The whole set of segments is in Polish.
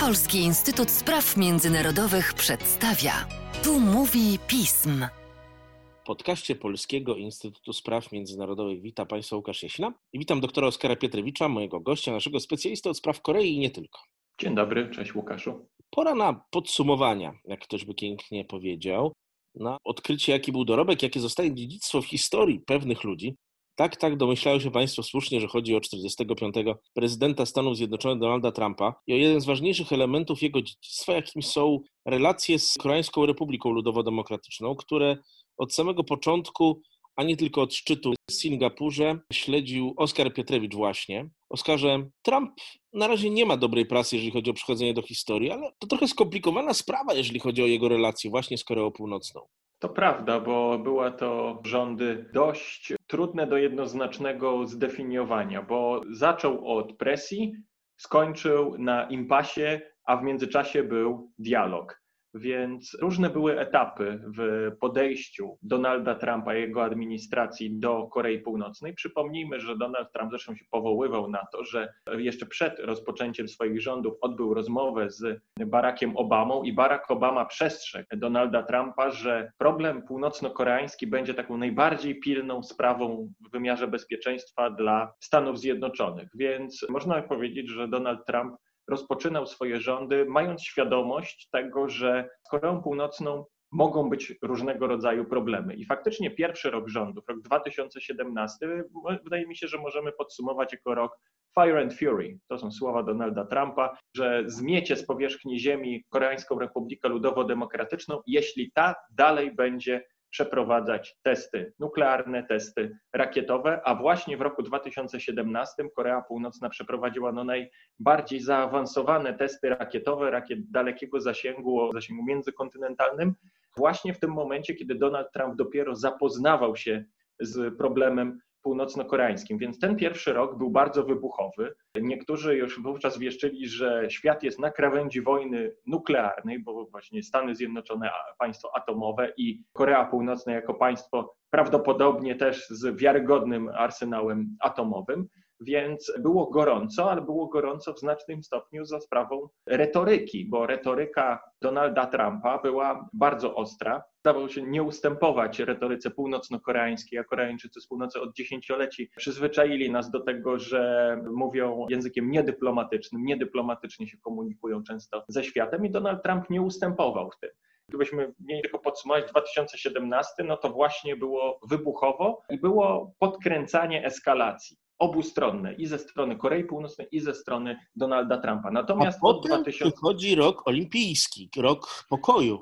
Polski Instytut Spraw Międzynarodowych przedstawia. Tu mówi pism. W podcaście Polskiego Instytutu Spraw Międzynarodowych witam Państwa Łukasz Jaśna i witam doktora Oskara Pietrewicza, mojego gościa, naszego specjalista od spraw Korei i nie tylko. Dzień dobry, cześć Łukaszu. Pora na podsumowania, jak ktoś by pięknie powiedział, na odkrycie, jaki był dorobek, jakie zostaje dziedzictwo w historii pewnych ludzi, tak, tak, domyślają się Państwo słusznie, że chodzi o 45. prezydenta Stanów Zjednoczonych Donalda Trumpa i o jeden z ważniejszych elementów jego dziedzictwa, jakim są relacje z Koreańską Republiką Ludowo-Demokratyczną, które od samego początku, a nie tylko od szczytu w Singapurze, śledził Oskar Pietrewicz właśnie. Oskarze, Trump na razie nie ma dobrej prasy, jeżeli chodzi o przychodzenie do historii, ale to trochę skomplikowana sprawa, jeżeli chodzi o jego relacje właśnie z Koreą Północną. To prawda, bo były to rządy dość trudne do jednoznacznego zdefiniowania, bo zaczął od presji, skończył na impasie, a w międzyczasie był dialog. Więc różne były etapy w podejściu Donalda Trumpa i jego administracji do Korei Północnej. Przypomnijmy, że Donald Trump zresztą się powoływał na to, że jeszcze przed rozpoczęciem swoich rządów odbył rozmowę z Barackiem Obamą i Barack Obama przestrzegł Donalda Trumpa, że problem północno-koreański będzie taką najbardziej pilną sprawą w wymiarze bezpieczeństwa dla Stanów Zjednoczonych. Więc można powiedzieć, że Donald Trump rozpoczynał swoje rządy, mając świadomość tego, że z Koreą Północną mogą być różnego rodzaju problemy. I faktycznie pierwszy rok rządów, rok 2017, wydaje mi się, że możemy podsumować jako rok Fire and Fury. To są słowa Donalda Trumpa, że zmiecie z powierzchni ziemi Koreańską Republikę Ludowo-Demokratyczną, jeśli ta dalej będzie przeprowadzać testy nuklearne, testy rakietowe, a właśnie w roku 2017 Korea Północna przeprowadziła no najbardziej zaawansowane testy rakietowe, rakiet dalekiego zasięgu, o zasięgu międzykontynentalnym, właśnie w tym momencie, kiedy Donald Trump dopiero zapoznawał się z problemem północno-koreańskim. Więc ten pierwszy rok był bardzo wybuchowy. Niektórzy już wówczas wieszczyli, że świat jest na krawędzi wojny nuklearnej, bo właśnie Stany Zjednoczone, państwo atomowe i Korea Północna jako państwo prawdopodobnie też z wiarygodnym arsenałem atomowym. Więc było gorąco, ale było gorąco w znacznym stopniu za sprawą retoryki, bo retoryka Donalda Trumpa była bardzo ostra. Zdawał się nie ustępować retoryce północno-koreańskiej, a Koreańczycy z północy od dziesięcioleci przyzwyczaili nas do tego, że mówią językiem niedyplomatycznym, niedyplomatycznie się komunikują często ze światem i Donald Trump nie ustępował w tym. Gdybyśmy mieli tylko podsumować 2017, no to właśnie było wybuchowo i było podkręcanie eskalacji obustronne i ze strony Korei Północnej, i ze strony Donalda Trumpa. Natomiast A potem 2000... przychodzi rok olimpijski, rok pokoju.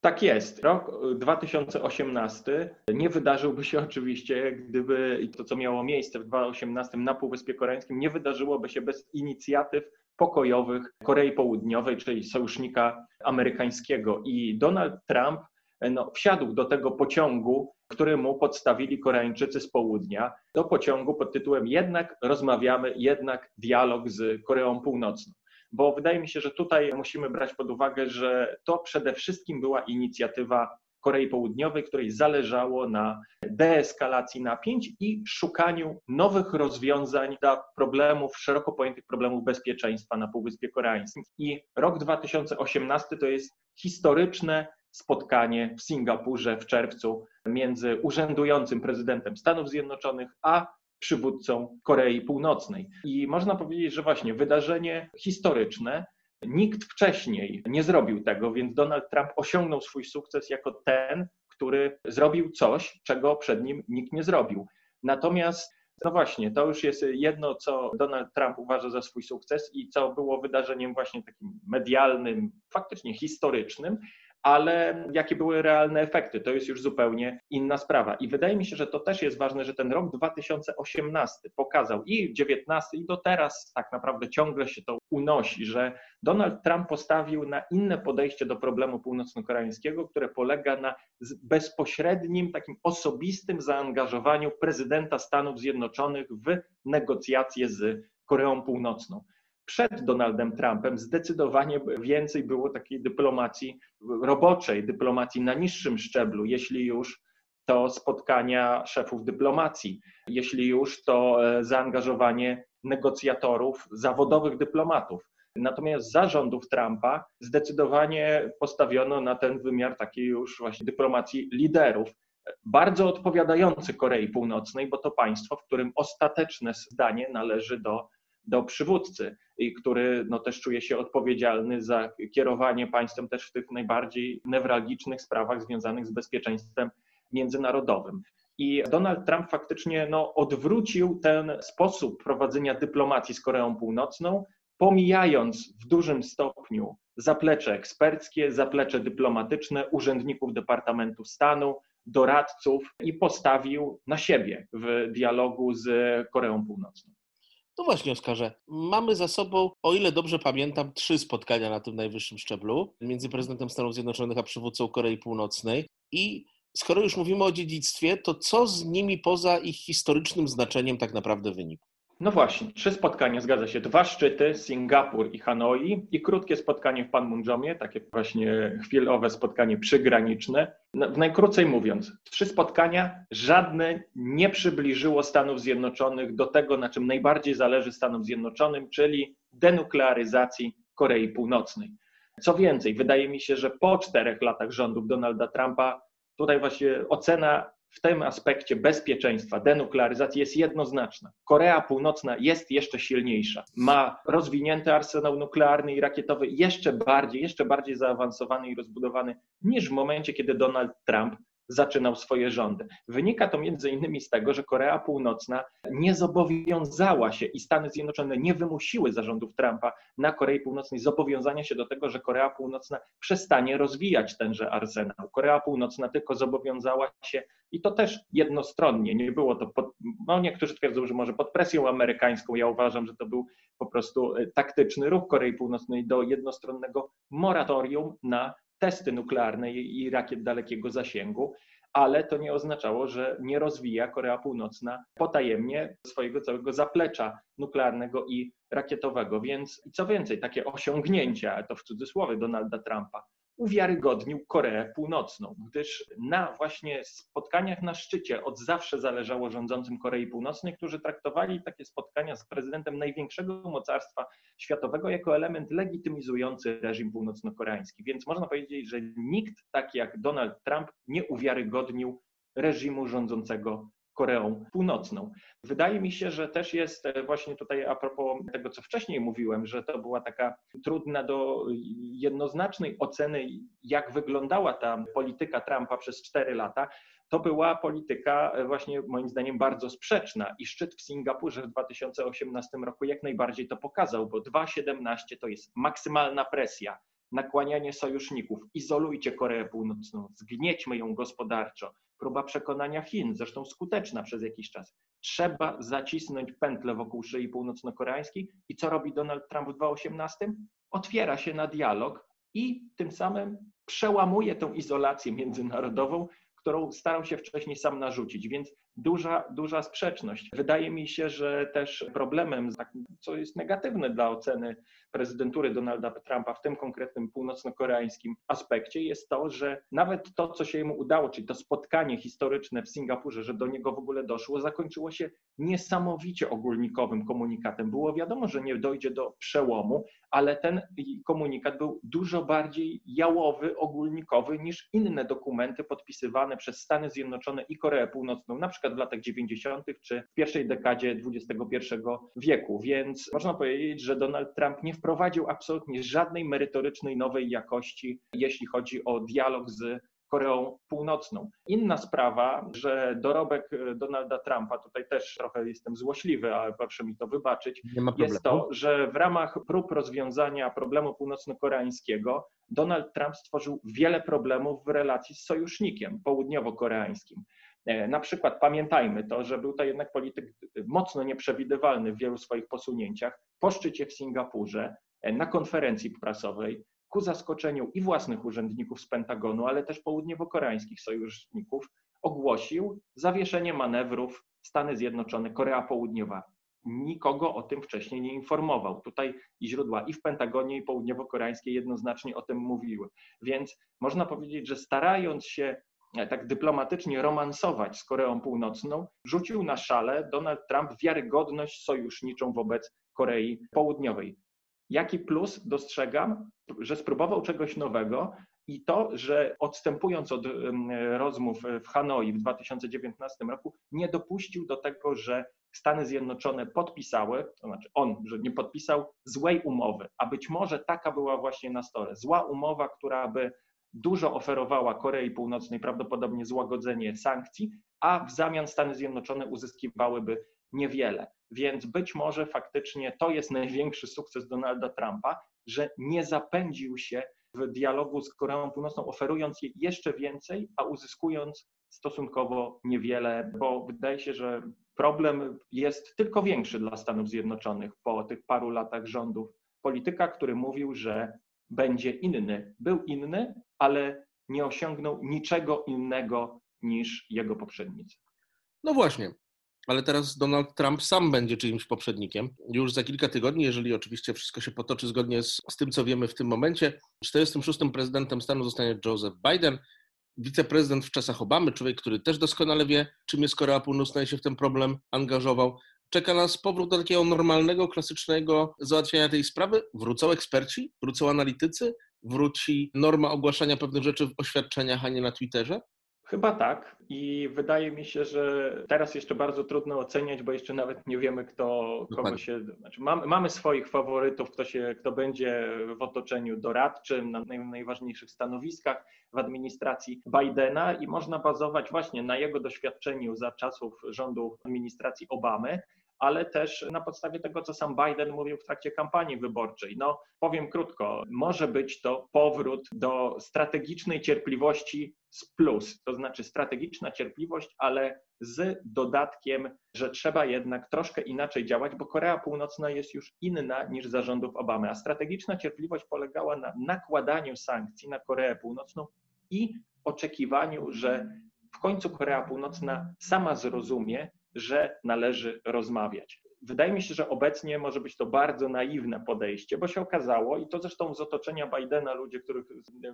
Tak jest. Rok 2018 nie wydarzyłby się oczywiście, gdyby to, co miało miejsce w 2018 na Półwyspie Koreańskim, nie wydarzyłoby się bez inicjatyw pokojowych Korei Południowej, czyli sojusznika amerykańskiego. I Donald Trump no, wsiadł do tego pociągu, który mu podstawili Koreańczycy z południa, do pociągu pod tytułem Jednak rozmawiamy, jednak dialog z Koreą Północną. Bo wydaje mi się, że tutaj musimy brać pod uwagę, że to przede wszystkim była inicjatywa Korei Południowej, której zależało na deeskalacji napięć i szukaniu nowych rozwiązań dla problemów, szeroko pojętych problemów bezpieczeństwa na Półwyspie Koreańskim. I rok 2018 to jest historyczne spotkanie w Singapurze w czerwcu między urzędującym prezydentem Stanów Zjednoczonych a przywódcą Korei Północnej. I można powiedzieć, że właśnie wydarzenie historyczne, nikt wcześniej nie zrobił tego, więc Donald Trump osiągnął swój sukces jako ten, który zrobił coś, czego przed nim nikt nie zrobił. Natomiast no właśnie, to już jest jedno, co Donald Trump uważa za swój sukces i co było wydarzeniem właśnie takim medialnym, faktycznie historycznym, ale jakie były realne efekty, to jest już zupełnie inna sprawa. I wydaje mi się, że to też jest ważne, że ten rok 2018 pokazał i 19 i do teraz tak naprawdę ciągle się to unosi, że Donald Trump postawił na inne podejście do problemu północno-koreańskiego, które polega na bezpośrednim, takim osobistym zaangażowaniu prezydenta Stanów Zjednoczonych w negocjacje z Koreą Północną przed Donaldem Trumpem zdecydowanie więcej było takiej dyplomacji roboczej, dyplomacji na niższym szczeblu, jeśli już to spotkania szefów dyplomacji, jeśli już to e, zaangażowanie negocjatorów, zawodowych dyplomatów. Natomiast zarządów Trumpa zdecydowanie postawiono na ten wymiar takiej już właśnie dyplomacji liderów, bardzo odpowiadający Korei Północnej, bo to państwo, w którym ostateczne zdanie należy do, do przywódcy który no, też czuje się odpowiedzialny za kierowanie państwem też w tych najbardziej newralgicznych sprawach związanych z bezpieczeństwem międzynarodowym. I Donald Trump faktycznie no, odwrócił ten sposób prowadzenia dyplomacji z Koreą Północną, pomijając w dużym stopniu zaplecze eksperckie, zaplecze dyplomatyczne urzędników Departamentu Stanu, doradców i postawił na siebie w dialogu z Koreą Północną. No właśnie, Oskarze. Mamy za sobą, o ile dobrze pamiętam, trzy spotkania na tym najwyższym szczeblu między prezydentem Stanów Zjednoczonych a przywódcą Korei Północnej. I skoro już mówimy o dziedzictwie, to co z nimi poza ich historycznym znaczeniem tak naprawdę wynika? No właśnie, trzy spotkania, zgadza się. Dwa szczyty, Singapur i Hanoi i krótkie spotkanie w Panmunjomie, takie właśnie chwilowe spotkanie przygraniczne. No, najkrócej mówiąc, trzy spotkania, żadne nie przybliżyło Stanów Zjednoczonych do tego, na czym najbardziej zależy Stanom Zjednoczonym, czyli denuklearyzacji Korei Północnej. Co więcej, wydaje mi się, że po czterech latach rządów Donalda Trumpa tutaj właśnie ocena w tym aspekcie bezpieczeństwa, denuklearyzacji jest jednoznaczna. Korea Północna jest jeszcze silniejsza. Ma rozwinięty arsenał nuklearny i rakietowy jeszcze bardziej, jeszcze bardziej zaawansowany i rozbudowany niż w momencie, kiedy Donald Trump zaczynał swoje rządy. Wynika to między innymi z tego, że Korea Północna nie zobowiązała się i Stany Zjednoczone nie wymusiły zarządów Trumpa na Korei Północnej zobowiązania się do tego, że Korea Północna przestanie rozwijać tenże arsenał. Korea Północna tylko zobowiązała się i to też jednostronnie, nie było to, pod, no niektórzy twierdzą, że może pod presją amerykańską, ja uważam, że to był po prostu e, taktyczny ruch Korei Północnej do jednostronnego moratorium na testy nuklearne i rakiet dalekiego zasięgu, ale to nie oznaczało, że nie rozwija Korea Północna potajemnie swojego całego zaplecza nuklearnego i rakietowego. Więc i co więcej, takie osiągnięcia, to w cudzysłowie Donalda Trumpa, uwiarygodnił Koreę Północną, gdyż na właśnie spotkaniach na szczycie od zawsze zależało rządzącym Korei Północnej, którzy traktowali takie spotkania z prezydentem największego mocarstwa światowego jako element legitymizujący reżim północno-koreański. Więc można powiedzieć, że nikt tak jak Donald Trump nie uwiarygodnił reżimu rządzącego Koreą Północną. Wydaje mi się, że też jest e, właśnie tutaj a propos tego, co wcześniej mówiłem, że to była taka trudna do jednoznacznej oceny, jak wyglądała ta polityka Trumpa przez cztery lata. To była polityka e, właśnie moim zdaniem bardzo sprzeczna i szczyt w Singapurze w 2018 roku jak najbardziej to pokazał, bo 2,17 to jest maksymalna presja, nakłanianie sojuszników, izolujcie Koreę Północną, zgniećmy ją gospodarczo, próba przekonania Chin, zresztą skuteczna przez jakiś czas. Trzeba zacisnąć pętlę wokół szyi północno-koreańskiej i co robi Donald Trump w 2018? Otwiera się na dialog i tym samym przełamuje tą izolację międzynarodową, którą starał się wcześniej sam narzucić, więc duża, duża sprzeczność. Wydaje mi się, że też problemem, co jest negatywne dla oceny prezydentury Donalda Trumpa w tym konkretnym północno-koreańskim aspekcie, jest to, że nawet to, co się mu udało, czyli to spotkanie historyczne w Singapurze, że do niego w ogóle doszło, zakończyło się niesamowicie ogólnikowym komunikatem. Było wiadomo, że nie dojdzie do przełomu, ale ten komunikat był dużo bardziej jałowy, ogólnikowy niż inne dokumenty podpisywane przez Stany Zjednoczone i Koreę Północną, na przykład w latach 90. czy w pierwszej dekadzie XXI wieku. Więc można powiedzieć, że Donald Trump nie wprowadził absolutnie żadnej merytorycznej nowej jakości, jeśli chodzi o dialog z Koreą Północną. Inna sprawa, że dorobek Donalda Trumpa, tutaj też trochę jestem złośliwy, ale proszę mi to wybaczyć, jest to, że w ramach prób rozwiązania problemu północno-koreańskiego Donald Trump stworzył wiele problemów w relacji z sojusznikiem południowo-koreańskim. E, na przykład pamiętajmy to, że był to jednak polityk mocno nieprzewidywalny w wielu swoich posunięciach. Po szczycie w Singapurze, e, na konferencji prasowej, ku zaskoczeniu i własnych urzędników z Pentagonu, ale też południowo-koreańskich sojuszników, ogłosił zawieszenie manewrów Stany Zjednoczone, Korea Południowa. Nikogo o tym wcześniej nie informował. Tutaj i źródła i w Pentagonie, i południowo-koreańskie jednoznacznie o tym mówiły. Więc można powiedzieć, że starając się e, tak dyplomatycznie romansować z Koreą Północną, rzucił na szale Donald Trump wiarygodność sojuszniczą wobec Korei Południowej. Jaki plus dostrzegam, że spróbował czegoś nowego i to, że odstępując od rozmów w Hanoi w 2019 roku, nie dopuścił do tego, że Stany Zjednoczone podpisały, to znaczy on, że nie podpisał złej umowy, a być może taka była właśnie na stole. Zła umowa, która by dużo oferowała Korei Północnej, prawdopodobnie złagodzenie sankcji, a w zamian Stany Zjednoczone uzyskiwałyby niewiele. Więc być może faktycznie to jest największy sukces Donalda Trumpa, że nie zapędził się w dialogu z Koreą Północną, oferując jej jeszcze więcej, a uzyskując stosunkowo niewiele, bo wydaje się, że problem jest tylko większy dla Stanów Zjednoczonych po tych paru latach rządów polityka, który mówił, że będzie inny. Był inny, ale nie osiągnął niczego innego niż jego poprzednicy. No właśnie, ale teraz Donald Trump sam będzie czyimś poprzednikiem. Już za kilka tygodni, jeżeli oczywiście wszystko się potoczy zgodnie z, z tym, co wiemy w tym momencie, 46. prezydentem stanu zostanie Joseph Biden, wiceprezydent w czasach Obamy, człowiek, który też doskonale wie, czym jest Korea Północna i się w ten problem angażował. Czeka nas powrót do takiego normalnego, klasycznego załatwiania tej sprawy. Wrócą eksperci, wrócą analitycy, wróci norma ogłaszania pewnych rzeczy w oświadczeniach, a nie na Twitterze? Chyba tak i wydaje mi się, że teraz jeszcze bardzo trudno oceniać, bo jeszcze nawet nie wiemy, kto kogo się. Znaczy mamy, mamy swoich faworytów, kto, się, kto będzie w otoczeniu doradczym, na najważniejszych stanowiskach w administracji Bidena i można bazować właśnie na jego doświadczeniu za czasów rządów administracji Obamy, ale też na podstawie tego, co sam Biden mówił w trakcie kampanii wyborczej. No, powiem krótko, może być to powrót do strategicznej cierpliwości z plus, to znaczy strategiczna cierpliwość, ale z dodatkiem, że trzeba jednak troszkę inaczej działać, bo Korea Północna jest już inna niż zarządów Obamy, a strategiczna cierpliwość polegała na nakładaniu sankcji na Koreę Północną i oczekiwaniu, że w końcu Korea Północna sama zrozumie, że należy rozmawiać. Wydaje mi się, że obecnie może być to bardzo naiwne podejście, bo się okazało, i to zresztą z otoczenia Bidena, ludzie, których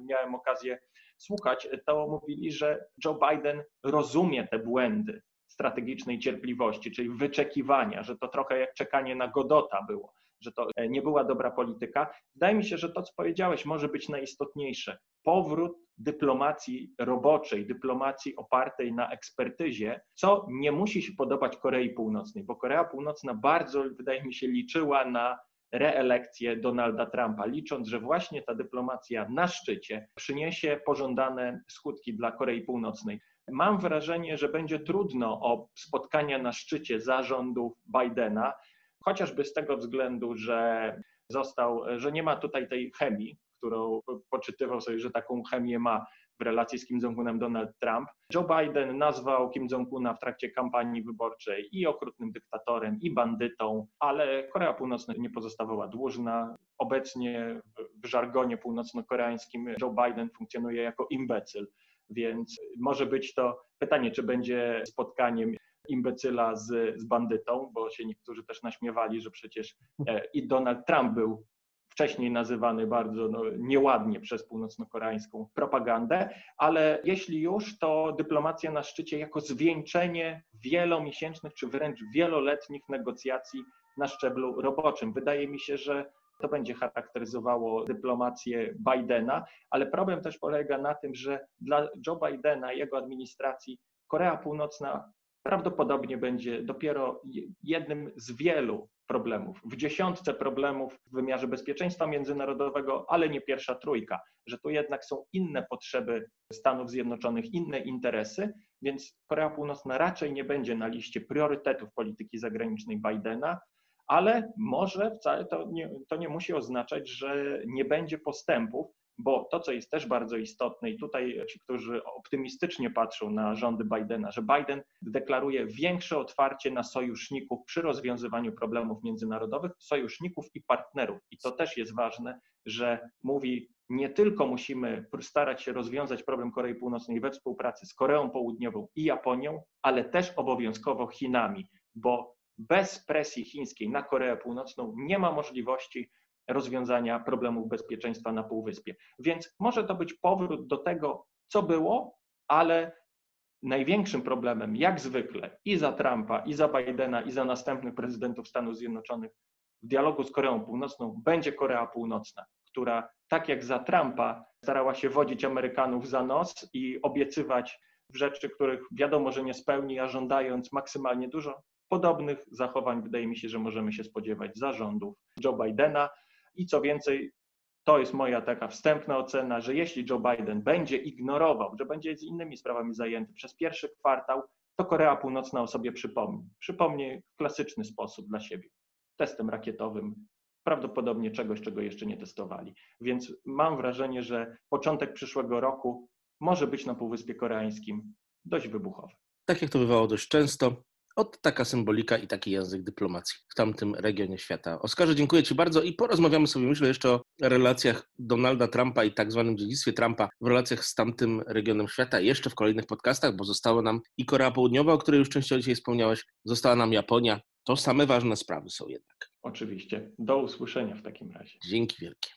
miałem okazję słuchać, to mówili, że Joe Biden rozumie te błędy strategicznej cierpliwości, czyli wyczekiwania, że to trochę jak czekanie na Godota było, że to nie była dobra polityka. Wydaje mi się, że to, co powiedziałeś, może być najistotniejsze. Powrót dyplomacji roboczej, dyplomacji opartej na ekspertyzie, co nie musi się podobać Korei Północnej, bo Korea Północna bardzo, wydaje mi się, liczyła na reelekcję Donalda Trumpa, licząc, że właśnie ta dyplomacja na szczycie przyniesie pożądane skutki dla Korei Północnej. Mam wrażenie, że będzie trudno o spotkania na szczycie zarządów Bidena, chociażby z tego względu, że został, że nie ma tutaj tej chemii, którą poczytywał sobie, że taką chemię ma w relacji z Kim Jong-unem Donald Trump. Joe Biden nazwał Kim Jong-una w trakcie kampanii wyborczej i okrutnym dyktatorem, i bandytą, ale Korea Północna nie pozostawała dłużna. Obecnie w żargonie północno-koreańskim Joe Biden funkcjonuje jako imbecyl, więc może być to pytanie, czy będzie spotkaniem imbecyla z, z bandytą, bo się niektórzy też naśmiewali, że przecież e, i Donald Trump był wcześniej nazywany bardzo no, nieładnie przez północno-koreańską propagandę, ale jeśli już, to dyplomacja na szczycie jako zwieńczenie wielomiesięcznych czy wręcz wieloletnich negocjacji na szczeblu roboczym. Wydaje mi się, że to będzie charakteryzowało dyplomację Bidena, ale problem też polega na tym, że dla Joe Bidena i jego administracji Korea Północna prawdopodobnie będzie dopiero jednym z wielu problemów, w dziesiątce problemów w wymiarze bezpieczeństwa międzynarodowego, ale nie pierwsza trójka, że tu jednak są inne potrzeby Stanów Zjednoczonych, inne interesy, więc Korea Północna raczej nie będzie na liście priorytetów polityki zagranicznej Bidena, ale może wcale to nie, to nie musi oznaczać, że nie będzie postępów, bo to, co jest też bardzo istotne, i tutaj ci, którzy optymistycznie patrzą na rządy Bidena, że Biden deklaruje większe otwarcie na sojuszników przy rozwiązywaniu problemów międzynarodowych, sojuszników i partnerów. I to też jest ważne, że mówi, nie tylko musimy starać się rozwiązać problem Korei Północnej we współpracy z Koreą Południową i Japonią, ale też obowiązkowo Chinami, bo bez presji chińskiej na Koreę Północną nie ma możliwości rozwiązania problemów bezpieczeństwa na Półwyspie. Więc może to być powrót do tego, co było, ale największym problemem, jak zwykle, i za Trumpa, i za Bidena, i za następnych prezydentów Stanów Zjednoczonych, w dialogu z Koreą Północną będzie Korea Północna, która tak jak za Trumpa starała się wodzić Amerykanów za nos i obiecywać rzeczy, których wiadomo, że nie spełni, a żądając maksymalnie dużo. Podobnych zachowań wydaje mi się, że możemy się spodziewać zarządów Joe Bidena. I co więcej, to jest moja taka wstępna ocena, że jeśli Joe Biden będzie ignorował, że będzie z innymi sprawami zajęty przez pierwszy kwartał, to Korea Północna o sobie przypomni. Przypomni w klasyczny sposób dla siebie. Testem rakietowym, prawdopodobnie czegoś, czego jeszcze nie testowali. Więc mam wrażenie, że początek przyszłego roku może być na Półwyspie Koreańskim dość wybuchowy. Tak jak to bywało dość często, od taka symbolika i taki język dyplomacji w tamtym regionie świata. Oskarze, dziękuję Ci bardzo i porozmawiamy sobie, myślę, jeszcze o relacjach Donalda Trumpa i tak zwanym dziedzictwie Trumpa w relacjach z tamtym regionem świata jeszcze w kolejnych podcastach, bo została nam i Korea Południowa, o której już częściowo dzisiaj wspomniałeś, została nam Japonia. To same ważne sprawy są jednak. Oczywiście. Do usłyszenia w takim razie. Dzięki wielkie.